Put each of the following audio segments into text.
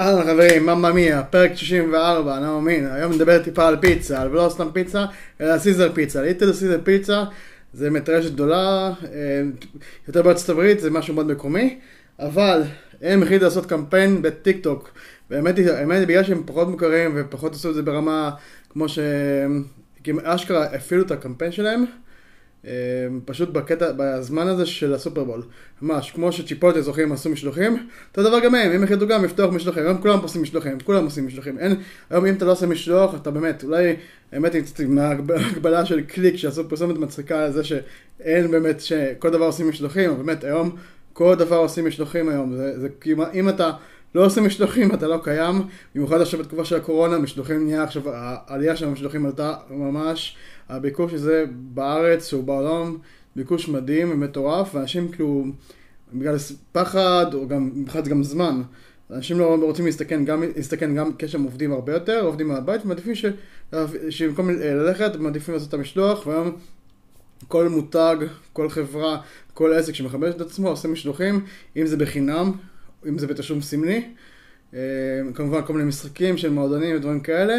אהלן חברים, מממה מיה, פרק 64, אני לא מאמין, היום נדבר טיפה על פיצה, על לא סתם פיצה, אלא סיזר פיצה, ליטל סיזר פיצה זה באמת רשת גדולה, אה, יותר בארצות הברית, זה משהו מאוד מקומי, אבל הם החליטו לעשות קמפיין בטיק טוק, והאמת היא, האמת היא בגלל שהם פחות מוכרים ופחות עשו את זה ברמה כמו שהם אשכרה הפעילו את הקמפיין שלהם, אה, פשוט בקטע, בזמן הזה של הסופרבול. ממש, כמו שצ'יפוטה זוכרים עשו משלוחים, אותו דבר גם הם, הם החליטו גם לפתוח משלוחים, היום כולם עושים משלוחים, כולם עושים משלוחים. אין, היום אם אתה לא עושה משלוח, אתה באמת, אולי, האמת היא, מההגבלה של קליק שעשו פרסומת מצחיקה על זה שאין באמת, שכל דבר עושים משלוחים, אבל באמת, היום כל דבר עושים משלוחים היום. זה, זה אם אתה... לא עושים משלוחים, אתה לא קיים, במיוחד עכשיו בתקופה של הקורונה, משלוחים נהיה עכשיו, העלייה של המשלוחים עלתה ממש, הביקוש הזה בארץ או בעולם, ביקוש מדהים ומטורף, ואנשים כאילו, בגלל פחד, או גם, מבחינת גם זמן, אנשים לא רוצים להסתכן גם, להסתכן גם כשהם עובדים הרבה יותר, עובדים מהבית, ומעדיפים שבמקום ללכת, מעדיפים לעשות את המשלוח, והיום כל מותג, כל חברה, כל עסק שמכבד את עצמו עושה משלוחים, אם זה בחינם, אם זה בתשלום סמלי, אה, כמובן כל מיני משחקים של מועדונים ודברים כאלה,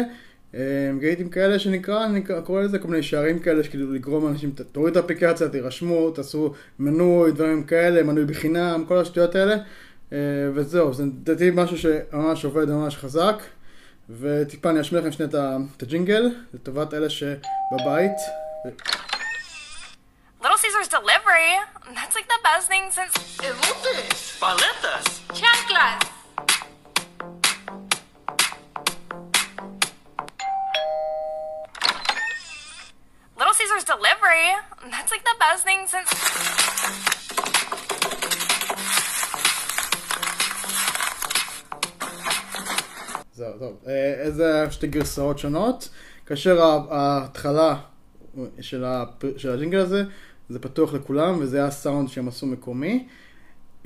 אה, גייטים כאלה שנקרא, אני קורא לזה כל מיני שערים כאלה שכאילו לגרום אנשים, תוריד את האפליקציה, תירשמו, תעשו מנוי, דברים כאלה, מנוי בחינם, כל השטויות האלה, אה, וזהו, זה לדעתי משהו שממש עובד ממש חזק, וטיפה אני אשמיע לכם שנייה את הג'ינגל, לטובת אלה שבבית. Little Caesars delivery. That's like the best thing since. Elotes, paletas, Chanclas. Little Caesars delivery. That's like the best thing since. זהו, טוב. אה, זה שתי גרסאות שונות, כאשר ההתחלה של, הפ... של הג'ינגל הזה, זה פתוח לכולם, וזה היה סאונד שהם עשו מקומי.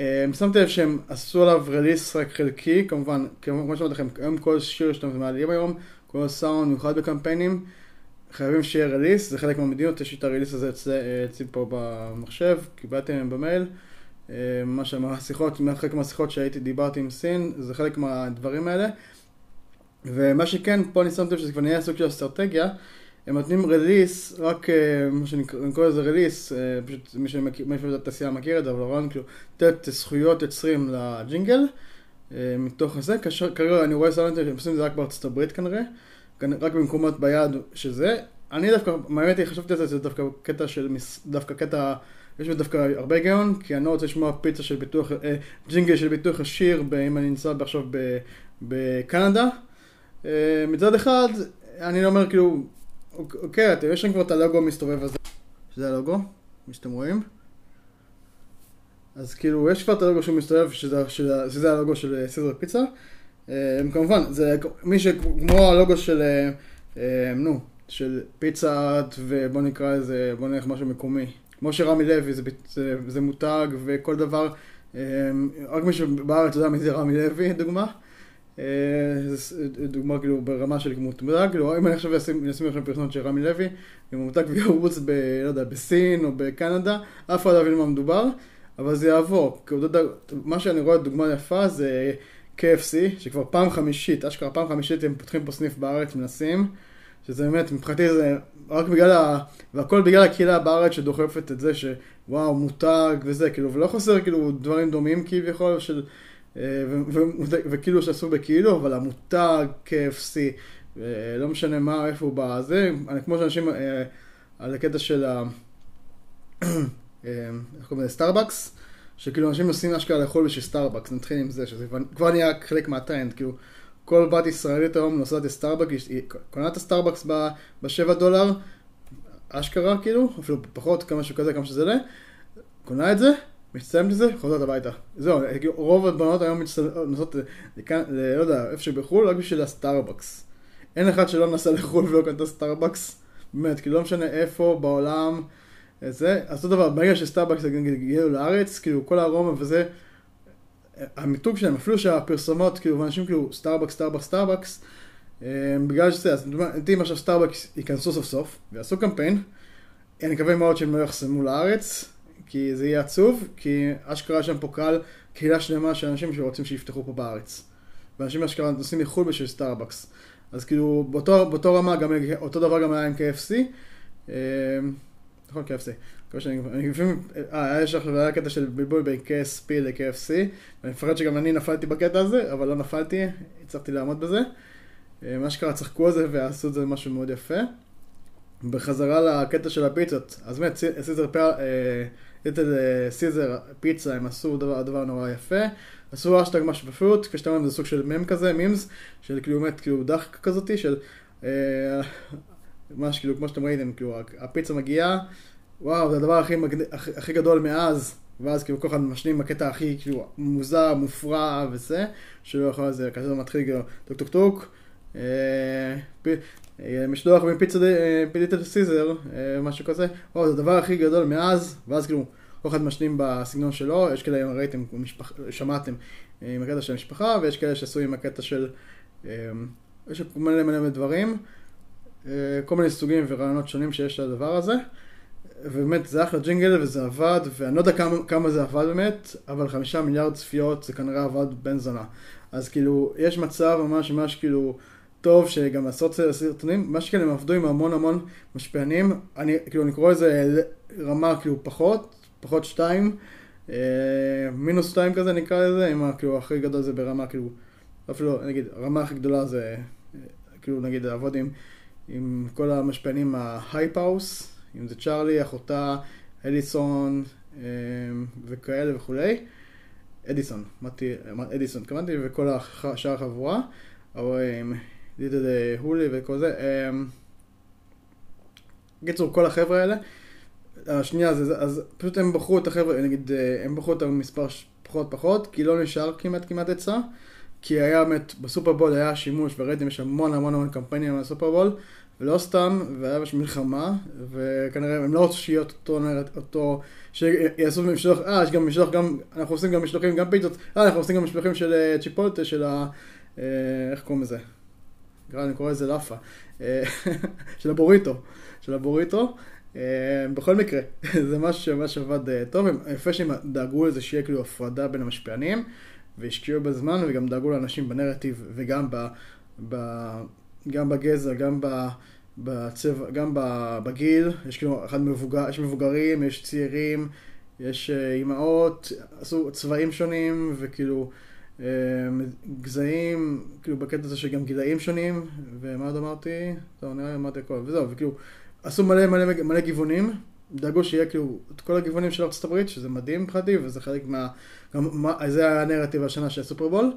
אה, שמתי לב שהם עשו עליו רליס רק חלקי, כמובן, כמו שאמרתי לכם, היום כל שיר שאתם מעלים היום, כל סאונד מיוחד בקמפיינים, חייבים שיהיה רליס, זה חלק מהמדינות, יש לי את הרליס הזה אצלי, אצלי פה במחשב, קיבלתי מהם במייל. אה, מה שהשיחות, חלק מהשיחות שהייתי, דיברתי עם סין, זה חלק מהדברים האלה. ומה שכן, פה אני שמתי לב שזה כבר נהיה סוג של אסטרטגיה. הם נותנים רליס, רק אה, מה שנקרא, אני קורא לזה רליס, אה, פשוט מי שבתעשייה מכיר את זה, אבל הרעיון כאילו, לתת זכויות יוצרים לג'ינגל, אה, מתוך זה, כאשר כרגע אני רואה סלנטר שהם עושים את זה רק בארצות הברית כנראה, רק במקומות ביד שזה. אני דווקא, האמת היא, חשבתי על זה, זה דווקא קטע של, דווקא קטע, יש בו דווקא הרבה היגיון, כי אני לא רוצה לשמוע פיצה של ביטוח, ג'ינגל של ביטוח ישיר, אם אני נמצא עכשיו בקנדה. מצד אחד, אני לא אומר כאילו, אוקיי, אתם יש לכם כבר את הלוגו המסתובב הזה, שזה הלוגו, מי שאתם רואים. אז כאילו, יש כבר את הלוגו שהוא מסתובב, שזה, שזה, שזה הלוגו של סיזר פיצה. כמובן, זה מי שכמו הלוגו של, נו, של פיצה, ובוא נקרא לזה, בוא נלך משהו מקומי. כמו שרמי לוי, זה, זה, זה מותג וכל דבר, רק מי שבארץ יודע מי זה רמי לוי, דוגמה. דוגמה כאילו ברמה של מותג, כאילו אם אני עכשיו אשים לכם פרסומת של רמי לוי, אם המותג וירוץ ב... לא יודע, בסין או בקנדה, אף אחד לא יבין מה מדובר, אבל זה יעבור. מה שאני רואה דוגמה יפה זה KFC, שכבר פעם חמישית, אשכרה פעם חמישית הם פותחים פה סניף בארץ, מנסים, שזה באמת, מבחינתי זה רק בגלל ה... והכל בגלל הקהילה בארץ שדוחפת את זה שוואו, מותג וזה, כאילו, ולא חסר כאילו דברים דומים כביכול של... אה, וכאילו שעשו בכאילו, אבל המותג, KFC, אה, לא משנה מה, איפה הוא בזה, כמו שאנשים, אה, על הקטע של ה... איך קוראים לזה? סטארבקס, שכאילו אנשים עושים אשכרה לאכול בשביל סטארבקס, נתחיל עם זה, שזה כבר נהיה חלק מהטרנד, כאילו כל בת ישראלית היום נוסעת לסטארבקס, היא קונה את הסטארבקס בשבע דולר, אשכרה כאילו, אפילו פחות, כמה שכזה, כמה שזה עולה, קונה את זה, מצטלמת לזה, חוזרת הביתה. זהו, רוב הבנות היום נוסעות, לא יודע, איפה שבחו"ל, רק בשביל הסטארבקס. אין אחד שלא נסע לחו"ל ולא קנתה סטארבקס, באמת, כאילו לא משנה איפה בעולם, זה, אז אותו דבר, ברגע שסטארבקס הגיעו לארץ, כאילו כל הארומה וזה, המיתוג שלהם, אפילו שהפרסומות, כאילו, אנשים כאילו, סטארבקס, סטארבקס, סטארבקס, אה, בגלל שזה, אז אם עכשיו סטארבקס ייכנסו סוף סוף ויעשו קמפיין, אני מקווה מאוד שהם לא יחסמו לארץ, כי זה יהיה עצוב, כי אשכרה יש שם פה קהל, קהילה שלמה של אנשים שרוצים שיפתחו פה בארץ. ואנשים אשכרה נוסעים מחו"ל בשביל סטארבקס. אז כאילו, באותו, באותו רמה, גם, אותו דבר גם היה עם KFC. אה, נכון, KFC. מקווה שאני, אני לפעמים, אה, היה עכשיו, היה קטע של בלבול בין KSP ל-KFC, ואני מפחד שגם אני נפלתי בקטע הזה, אבל לא נפלתי, הצלחתי לעמוד בזה. אה, מה שקרה, צחקו על זה ועשו את זה משהו מאוד יפה. בחזרה לקטע של הפיצות, אז באמת, סיזר ליטל סיזר פיצה, הם עשו דבר, דבר נורא יפה. עשו אשטג משהו פשוט, כפי שאתה אומר, זה סוג של מם כזה, memes, של כאילו באמת, כאילו דחק כזאתי, של... אה, ממש כאילו, כמו שאתם ראיתם, כאילו, הפיצה מגיעה, וואו, זה הדבר הכי, מגד... הכי, הכי גדול מאז, ואז כאילו כל אחד משלים בקטע הכי כאילו מוזר, מופרע וזה, שלא יכול לזה, כזה מתחיל כאילו טוק טוק טוק, אה, פ... אה, משלוח מפיצה פיליטל סיזר, אה, משהו כזה, וואו, זה הדבר הכי גדול מאז, ואז כאילו כל אחד משלים בסגנון שלו, יש כאלה, אם ראיתם, משפח... שמעתם, אה, עם הקטע של המשפחה, ויש כאלה שעשו עם הקטע של, אה, יש מלא מלא דברים, אה, כל מיני סוגים ורעיונות שונים שיש לדבר הזה. ובאמת זה אחלה ג'ינגל וזה עבד, ואני לא יודע כמה, כמה זה עבד באמת, אבל חמישה מיליארד צפיות זה כנראה עבד בן זונה. אז כאילו, יש מצב ממש ממש כאילו טוב שגם לעשות סרטונים, מה שכן הם עבדו עם המון המון משפיענים, אני כאילו אני קורא לזה רמה כאילו פחות, פחות שתיים, אה, מינוס שתיים כזה נקרא לזה, עם כאילו הכי גדול זה ברמה כאילו, אפילו נגיד הרמה הכי גדולה זה אה, כאילו נגיד לעבוד עם, עם כל המשפיענים ההייפ האוס. אם זה צ'ארלי, אחותה, אדיסון אה, וכאלה וכולי. אדיסון, אמרתי, אדיסון, התכוונתי, וכל השאר החבורה, או לידד הולי וכל זה. בקיצור, כל החבר'ה האלה, השנייה זה, אז פשוט הם בחרו את החבר'ה, נגיד, אה, הם בחרו את המספר פחות פחות, כי לא נשאר כמעט כמעט היצע, כי היה באמת, בסופרבול היה שימוש, וראיתם, יש המון המון המון קמפיינים על הסופרבול, ולא סתם, והיה מלחמה, וכנראה הם לא רוצים שיהיה אותו, אותו, שיעשו משלוח, אה, יש גם משלוח, גם, אנחנו עושים גם משלוחים, גם פיצות, אה, אנחנו עושים גם משלוחים של אה, צ'יפולטה, של ה... אה, איך קוראים לזה? נראה אני קורא לזה לאפה, אה, של הבוריטו, של הבוריטו. בכל מקרה, זה משהו שממש עבד טוב, יפה שהם דאגו לזה שיהיה כאילו הפרדה בין המשפיענים, והשקיעו בזמן וגם דאגו לאנשים בנרטיב וגם ב... ב גם בגזע, גם בצבע, גם בגיל, יש כאילו אחד מבוגר, יש מבוגרים, יש צעירים, יש אה, אימהות, עשו צבעים שונים וכאילו אה, גזעים, כאילו בקטע הזה שגם גילאים שונים, ומה עוד אמרתי? טוב, נראה לי אמרתי הכל, וזהו, וכאילו עשו מלא מלא מלא גיוונים, דאגו שיהיה כאילו את כל הגיוונים של ארצות הברית, שזה מדהים מבחינתי, וזה חלק מה... גם, מה, זה היה הנרטיב השנה של הסופרבול.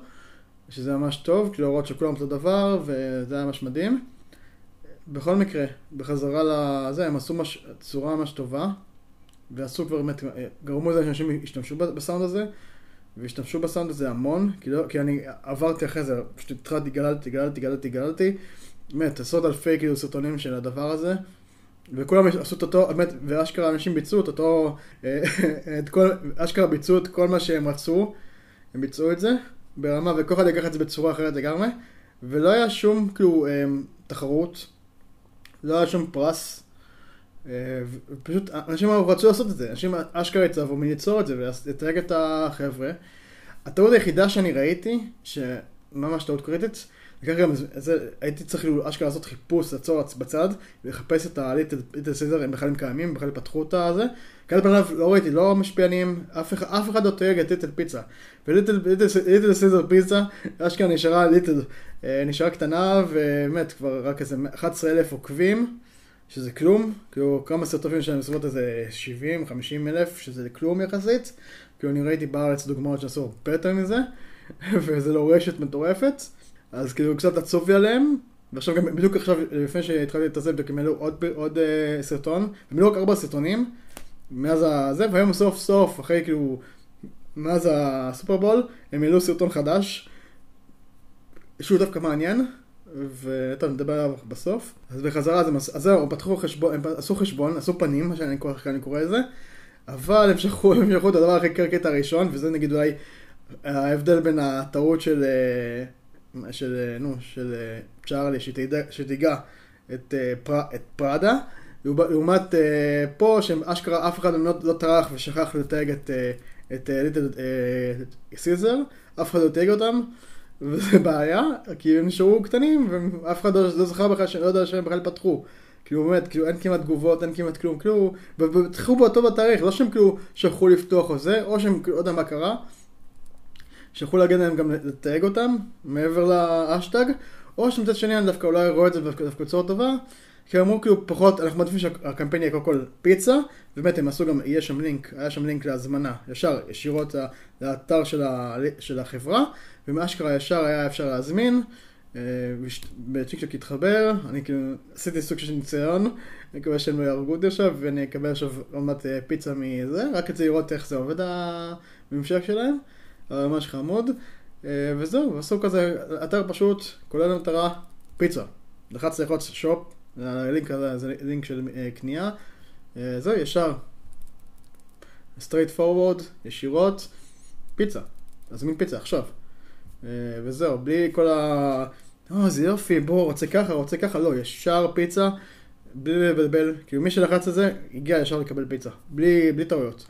שזה ממש טוב, כאילו לראות שכולם אותו דבר, וזה היה ממש מדהים. בכל מקרה, בחזרה לזה, הם עשו מש... צורה ממש טובה, ועשו כבר באמת, גרמו לזה שאנשים השתמשו בסאונד הזה, והשתמשו בסאונד הזה המון, כי, לא, כי אני עברתי אחרי זה, פשוט התחלתי, גללתי, גללתי, גללתי, גללתי, באמת, עשרות אלפי כאילו סרטונים של הדבר הזה, וכולם עשו את אותו, באמת, ואשכרה אנשים ביצעו את אותו, את כל, אשכרה ביצעו את כל מה שהם רצו, הם ביצעו את זה, ברמה, וכל אחד יקח את זה בצורה אחרת לגמרי, ולא היה שום, כאילו, אמ, תחרות, לא היה שום פרס, אה, פשוט אנשים רצו לעשות את זה, אנשים אשכרה יצאו מליצור את זה ולתייג את החבר'ה. הטעות היחידה שאני ראיתי, שממש טעות קריטית, גם זה, הייתי צריך כאילו אשכרה לעשות חיפוש, לעצור בצד, ולחפש את ה Little Caesars, הם בכלל הם קיימים, בכלל פתחו את הזה. כאלה פניו לא ראיתי, לא משפיענים, אף, אף אחד לא תייג את Little פיצה. ו Little Caesars פיצה, אשכרה נשארה little, אה, נשארה קטנה, ובאמת כבר רק איזה 11 אלף עוקבים. שזה כלום, כאילו כמה סרטונים שלהם בסביבות איזה 70-50 אלף, שזה כלום יחסית, כאילו אני ראיתי בארץ דוגמאות שעשו הרבה יותר מזה, וזה לא רשת מטורפת. אז כאילו קצת עצוב לי עליהם, ועכשיו גם בדיוק עכשיו, לפני שהתחלתי את הזה, בדיוק הם העלו עוד, עוד uh, סרטון, הם העלו רק ארבע סרטונים, מאז הזה, והיום סוף סוף, אחרי כאילו, מאז הסופרבול, הם העלו סרטון חדש, שהוא דווקא מעניין, וטוב, נדבר עליו בסוף. אז בחזרה, אז, אז זהו, פתחו חשבון, הם עשו חשבון, עשו פנים, מה שאני קורא, אני קורא לזה, אבל הם שכחו, הם שכחו את הדבר הכי קרקט הראשון, וזה נגיד אולי ההבדל בין הטעות של... Uh, של, אה, נו, של אה, צ'ארלי, שתיגע, את, אה, פר, את פראדה, לעומת- אה, פה, שאשכרה אף אחד לא, לא טרח ושכח לתייג את, אה, את אה, ליטל אה, סיזר, אף אחד לא תייג אותם, וזה בעיה, כי הם נשארו קטנים, ואף אחד לא, לא זכר בכלל, שלא יודע שהם בכלל פתחו. כאילו באמת, כאילו אין כמעט תגובות, אין כמעט כלום, כאילו, ופתחו באותו בתאריך, לא שהם כאילו שלחו לפתוח או זה, או שהם כאילו, לא יודע מה קרה, שיכולו להגיד להם גם לתייג אותם, מעבר לאשטג, או שמצד שני אני דווקא אולי רואה את זה דווקא בצורה טובה, כי אמרו כאילו פחות, אנחנו מעדיפים שהקמפיין יהיה קודם כל פיצה, ובאמת הם עשו גם, יהיה שם לינק, היה שם לינק להזמנה, ישר, ישירות לאתר של, ה, של החברה, ומאשכרה ישר היה אפשר להזמין, אה, בצ'יק צ'ק התחבר, אני כאילו עשיתי סוג של ניסיון, אני מקווה שהם לא יהרגו אותי עכשיו, ואני אקבל עכשיו עוד מעט אה, פיצה מזה, רק כדי לראות איך זה עובד הממשק שלהם, אבל ממש חמוד, אה, וזהו, עשו כזה אתר פשוט, כולל המטרה, פיצה. לחץ ללחוץ shop, הלינק הזה זה לינק של אה, קנייה, אה, זהו, ישר. straightforward, ישירות, פיצה. להזמין פיצה עכשיו. אה, וזהו, בלי כל ה... או, זה יופי, בוא, רוצה ככה, רוצה ככה, לא, ישר פיצה, בלי לבלבל, כאילו מי שלחץ את זה, הגיע ישר לקבל פיצה, בלי, בלי טעויות.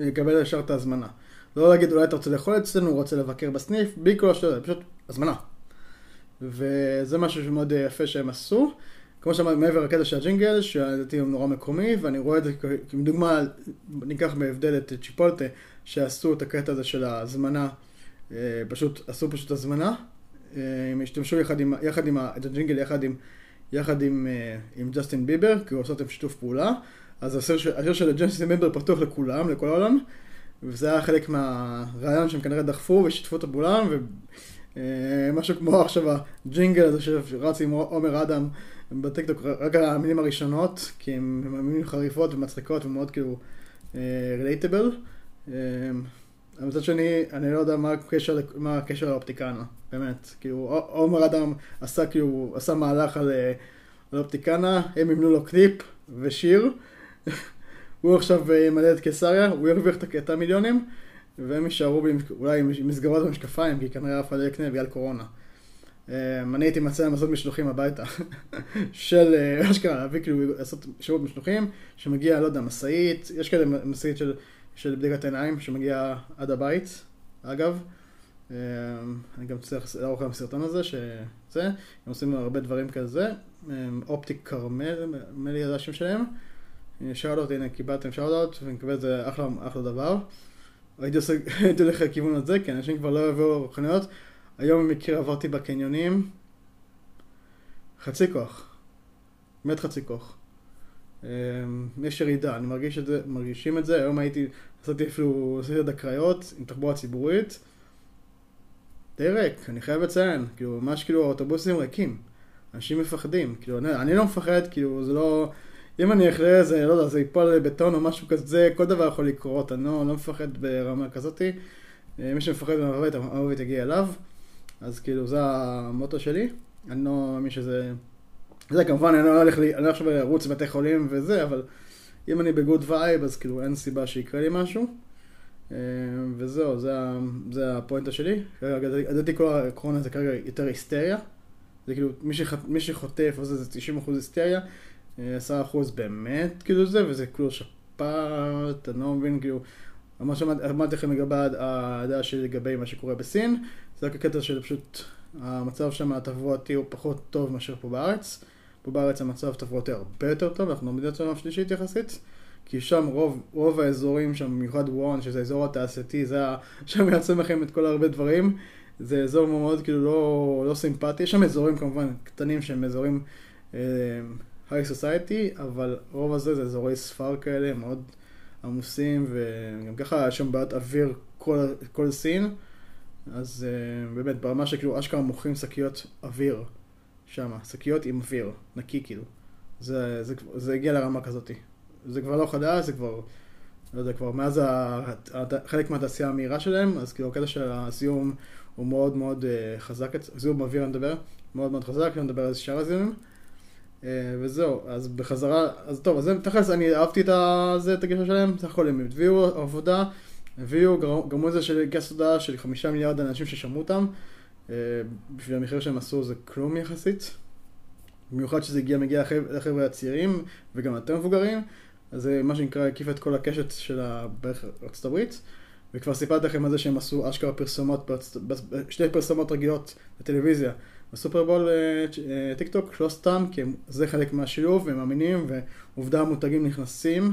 יקבל ישר את ההזמנה. לא להגיד, אולי אתה רוצה לאכול אצלנו, רוצה לבקר בסניף, בלי כל השאלה, פשוט הזמנה. וזה משהו שמאוד יפה שהם עשו. כמו שאמרתי, מעבר לקטע של הג'ינגל, שלדעתי הוא נורא מקומי, ואני רואה את זה כדוגמה, ניקח בהבדל את צ'יפולטה, שעשו את הקטע הזה של ההזמנה, אה, פשוט, עשו פשוט הזמנה, אה, הם השתמשו יחד עם, יחד עם את הג'ינגל יחד עם, יחד עם, אה, עם ג'סטין ביבר, כי הוא עושה אותם שיתוף פעולה, אז השיר של- ג'סטין ביבר פתוח לכולם, לכל העולם, וזה היה חלק מהרעיון שהם כנראה דחפו ושיתפו את הפעולה, ומשהו כמו עכשיו הג'ינגל הזה שרץ עם עומר אדם בטיקטוק, רק המילים הראשונות, כי הן מילים חריפות ומצחיקות ומאוד כאילו רילייטבל. אבל מצד שני, אני לא יודע מה הקשר, מה הקשר לאופטיקנה, באמת. כאילו, עומר אדם עשה כאילו, עשה מהלך על, אה, על אופטיקנה, הם ימנו לו קליפ ושיר. הוא עכשיו אה, ימלא את קיסריה, הוא ירוויח את המיליונים, והם יישארו אולי עם מסגרות ומשקפיים, כי כנראה אף אחד לא יקנה בגלל קורונה. אה, אני הייתי מציע לעשות משלוחים הביתה, של אה, אשכרה, להביא כאילו, לעשות שירות משלוחים, שמגיע, לא יודע, משאית, יש כאלה משאית של, של בדיקת עיניים, שמגיע עד הבית, אגב. אה, אני גם צריך לערוך להם סרטון הזה, שזה, הם עושים הרבה דברים כזה, אה, אופטיק כרמל, נדמה לי זה השם שלהם. שאלות, הנה קיבלתם שאלות, ואני מקבל את זה אחלה, אחלה דבר. הייתי עושה, הייתי הולך לכיוון הזה, כי אנשים כבר לא יבואו חנויות. היום במקרה עברתי בקניונים, חצי כוח. באמת חצי כוח. אמ, יש ירידה, אני מרגיש את זה, מרגישים את זה, היום הייתי, עשיתי אפילו, עשיתי את הקריות עם תחבורה ציבורית. די ריק, אני חייב לציין, כאילו, ממש כאילו האוטובוסים ריקים. אנשים מפחדים, כאילו, אני, אני לא מפחד, כאילו, זה לא... אם אני אחרי איזה, לא יודע, זה ייפול לבטון או משהו כזה, כל דבר יכול לקרות, אני לא, לא מפחד ברמה כזאתי. אה, מי שמפחד מהמוות, המוות יגיע אליו. אז כאילו, זה המוטו שלי. אני לא מאמין שזה... זה כמובן, אני לא הולך לי, אני לא עכשיו לרוץ לבתי חולים וזה, אבל אם אני ב good vibe, אז כאילו אין סיבה שיקרה לי משהו. אה, וזהו, זה, זה הפואנטה שלי. כרגע, לדעתי כל הקורונה זה כרגע יותר היסטריה. זה כאילו, מי, שח, מי שחוטף, אז זה 90% היסטריה, 10% באמת, כאילו זה, וזה כאילו שפעת, אני לא מבין, כאילו, מה שאמרתי לכם לגבי הדעה שלי לגבי מה שקורה בסין, זה רק הקטע של פשוט, המצב שם התברואתי הוא פחות טוב מאשר פה בארץ. פה בארץ המצב התברואתי הרבה יותר טוב, אנחנו במדינת העולם השלישית יחסית. כי שם רוב, רוב האזורים שם, במיוחד וואן, שזה האזור התעשייתי, זה ה... שם יעצם לכם את כל הרבה דברים. זה אזור מאוד כאילו לא, לא סימפטי, יש שם אזורים כמובן קטנים שהם אזורים אה, היי סוסייטי, אבל רוב הזה זה אזורי ספר כאלה מאוד עמוסים, וגם ככה יש שם בעיות אוויר כל, כל סין, אז אה, באמת ברמה שכאילו אשכרה מוכרים שקיות אוויר שם, שקיות עם אוויר, נקי כאילו. זה, זה, זה הגיע לרמה כזאתי. זה כבר לא חדש, זה כבר, לא יודע, כבר מאז ה, חלק מהתעשייה המהירה שלהם, אז כאילו הקטע של הזיהום הוא מאוד מאוד uh, חזק, זיהום אוויר אני מדבר, מאוד מאוד חזק, אני מדבר על שאר הזיהומים. Uh, וזהו, אז בחזרה, אז טוב, אז תכלס אני אהבתי את, ה, זה, את הגישה שלהם, סך הכל הם הביאו עבודה, הביאו, גרמו לזה של גייס תודעה של חמישה מיליארד אנשים ששמעו אותם, אה, בשביל המחיר שהם עשו זה כלום יחסית. במיוחד שזה הגיע, מגיע לחבר- לחבר'ה הצעירים וגם יותר מבוגרים, אז זה מה שנקרא הקיף את כל הקשת של בערך ארצות הברית. וכבר סיפרתי לכם על זה שהם עשו אשכרה פרסומות, שתי פרסומות רגילות בטלוויזיה. בסופרבול אה, אה, טיק טוק, לא סתם, כי הם, זה חלק מהשילוב, והם מאמינים, ועובדה המותגים נכנסים,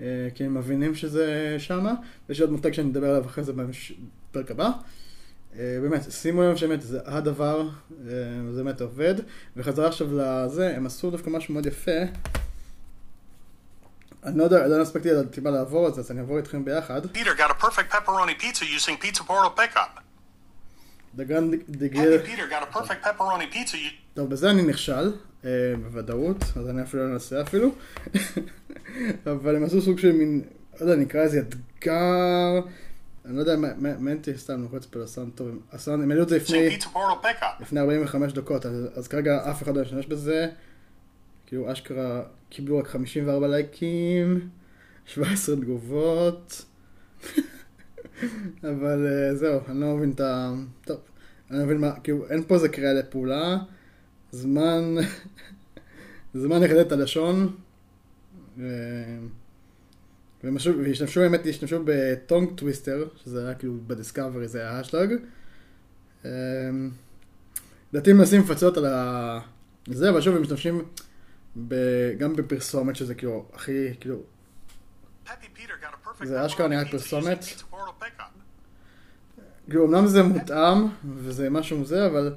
אה, כי הם מבינים שזה שמה. ויש עוד מותג שאני אדבר עליו אחרי זה בפרק הבא. באמת, שימו לב שבאמת זה הדבר, זה באמת עובד. וחזרה עכשיו לזה, הם עשו דווקא משהו מאוד יפה. אני לא יודע, לא הספקתי טיפה לעבור על זה, אז אני אעבור איתכם ביחד. Peter got a perfect pepperoni pizza using Pizza Portal Pickup. דגן דגל... Happy Peter got a perfect pepperoni pizza. You- טוב, בזה אני נכשל, אה, בוודאות, אז אני אפילו לא אנסה אפילו. אבל הם עשו סוג של מין, לא יודע, נקרא לזה אתגר. אני לא יודע, מנטי סתם לוחץ פה לסאונד טוב, הסאונד, הם העלו את זה לפני. לפני 45 דקות, אז כרגע אף אחד לא ישתמש בזה. כאילו, אשכרה קיבלו רק 54 לייקים, 17 תגובות. אבל אה, זהו, אני לא מבין את ה... טוב, אני לא מבין מה, כאילו, אין פה איזה קריאה לפעולה. זמן... זמן לחדד את הלשון. משהו- והשתמשו באמת, השתמשו ב tongue twister, שזה היה כאילו ב discovery, זה היה ההאשטג. אמ, לדעתי מנסים לפצות על ה... זה, אבל שוב, הם משתמשים. גם בפרסומת, שזה כאילו הכי, כאילו, זה אשכרה נראה פרסומת. כאילו, אמנם זה מותאם, וזה משהו זה, אבל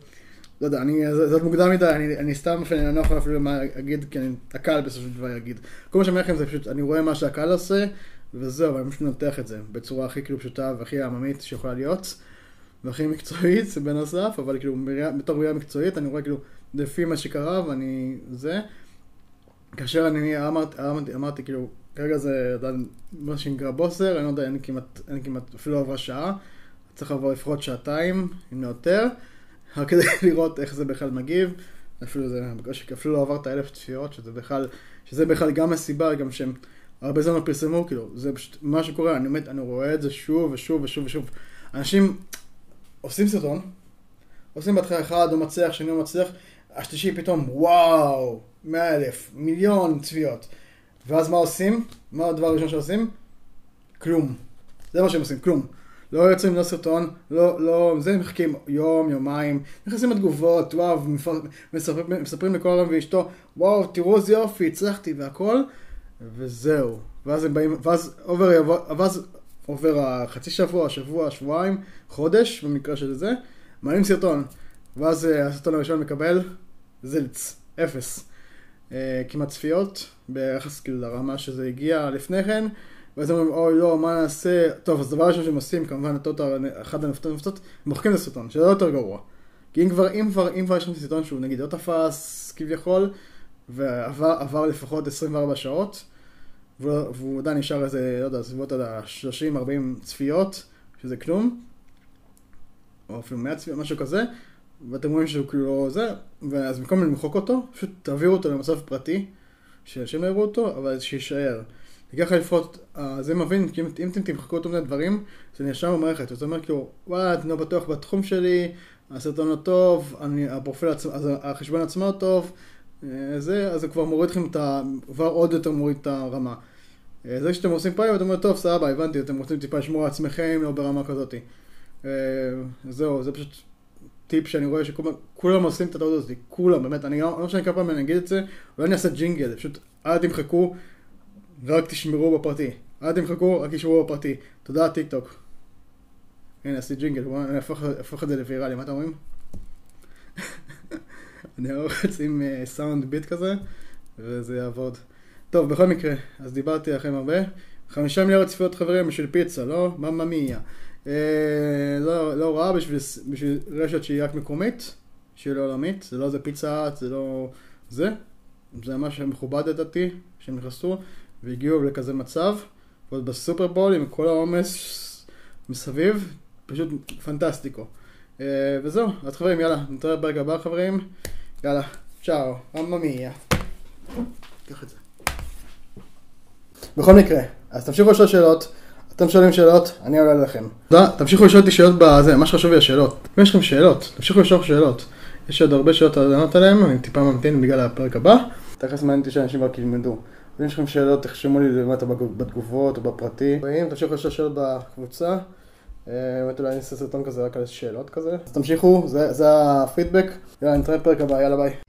לא יודע, אני, זה, זה מוקדם מדי, אני, אני סתם, אני לא יכול אפילו מה להגיד, כי אני, הקהל בסופו של דבר יגיד. כל מה שאני אומר לכם זה פשוט, אני רואה מה שהקהל עושה, וזהו, אבל אני פשוט מנתח את זה בצורה הכי כאילו פשוטה והכי עממית שיכולה להיות, והכי מקצועית בנוסף, אבל כאילו, בתור ראייה מקצועית, אני רואה כאילו, לפי מה שקרה, ואני, זה. כאשר אני אמרתי, אמרתי, אמרתי כאילו, כרגע זה יודע, מה שנקרא בוסר, אני לא יודע, אין כמעט, אין כמעט, אפילו לא עברה שעה. צריך לעבור לפחות שעתיים, אם לא יותר, רק כדי לראות איך זה בכלל מגיב. אפילו זה, אפילו לא עבר את האלף צפיות, שזה בכלל, שזה בכלל גם הסיבה, גם שהם הרבה זמן לא פרסמו, כאילו, זה פשוט מה שקורה, אני באמת, אני רואה את זה שוב ושוב ושוב ושוב. אנשים עושים סרטון, עושים בהתחלה אחד, הוא מצליח, שני הוא מצליח, השלישי פתאום, וואו, מאה אלף, מיליון צפיות. ואז מה עושים? מה הדבר הראשון שעושים? כלום. זה מה שהם עושים, כלום. לא יוצאים לא סרטון, לא, לא, זה מחכים יום, יומיים, נכנסים לתגובות, וואו, מספרים, מספרים לכל העולם ואשתו, וואו, תראו איזה יופי, הצלחתי והכל, וזהו. ואז הם באים, ואז עובר, ואז עובר החצי שבוע, שבוע, שבועיים, חודש, במקרה של זה, מעלים סרטון, ואז אה, הסרטון הראשון מקבל זילץ, אפס. אה, כמעט צפיות, ביחס כאילו לרמה שזה הגיע לפני כן, ואז אומרים, אוי לא, מה נעשה? טוב, אז הדבר הראשון שהם עושים, כמובן, אותו, אחד הם מוחקים את הסרטון, שזה לא יותר גרוע. כי אם כבר, אם כבר, אם כבר יש לנו סרטון שהוא נגיד לא תפס כביכול, ועבר עבר לפחות 24 שעות, והוא והוא עדיין נשאר איזה, לא יודע, סביבות ה-30-40 צפיות, שזה כלום, או אפילו 100 צפיות, משהו כזה, ואתם רואים שהוא כאילו זה, ואז במקום למחוק אותו, פשוט תעבירו אותו למצב פרטי, שאנשים לא יראו אותו, אבל שיישאר. כי ככה לפחות, אה, זה מבין, כי אם, אם אתם תמחקו אותו מיני דברים, זה נרשם במערכת, זאת אומרת כאילו, וואלה, אתם לא בטוח בתחום שלי, הסרטון לא טוב, אני, הפרופיל עצמו, החשבון עצמו לא טוב, אה, זה, אז זה כבר מוריד לכם את ה... כבר עוד יותר מוריד את הרמה. אה, זה שאתם עושים פיילוט, אתם אומרים, טוב, סבבה, הבנתי, אתם רוצים טיפה לשמור על עצמכם, לא ברמה כזאת. אה, זהו, זה פשוט טיפ שאני רואה שכולם עושים את הטעות הזאת, כולם, באמת, אני לא משנה כמה פעמים אני אגיד את זה, אולי אני אעשה ג'ינגל, פשוט אל תמחקו ורק תשמרו בפרטי. אל תמחקו, רק תשמרו בפרטי. תודה, טיק טוק. הנה, עשיתי ג'ינגל, בואו נהפוך נהפוך את זה לוויראלי, מה אתם אומרים? אני ארוץ עם אה, sound beat כזה, וזה יעבוד. טוב, בכל מקרה, אז דיברתי לכם הרבה. חמישה מיליארד צפיות חברים בשביל פיצה, לא? מממה מיה. אה, לא, לא רע בשביל, רשת שהיא רק מקומית, שהיא לא עולמית, זה לא איזה פיצה זה לא זה. זה ממש מכובד לדעתי, שהם נכנסו והגיעו לכזה מצב, ועוד בסופרבול עם כל העומס מסביב, פשוט פנטסטיקו. אה, וזהו, אז חברים, יאללה, נתראה בפרק הבא חברים, יאללה, צ'או, מממה מיה. קח את זה. בכל מקרה, אז תמשיכו לשאול שאלות, אתם שואלים שאלות, אני עולה לכם. תודה, תמשיכו לשאול אותי שאלות בזה, מה שחשוב לי השאלות. אם יש לכם שאלות, תמשיכו לשאול שאלות. יש עוד הרבה שאלות לענות עליהן, אני טיפה ממתין בגלל הפרק הבא. תכף מעניין אותי שאנשים רק ילמדו. אם יש לכם שאלות, תחשמו לי למטה בתגובות או בפרטי. ואם תמשיכו לשאול שאלות בקבוצה, אה, באמת אולי אני אעשה סרטון כזה רק על שאלות כזה. אז תמשיכו, זה הפידבק. יאללה, נתראה בפרק הבא, יאללה ביי.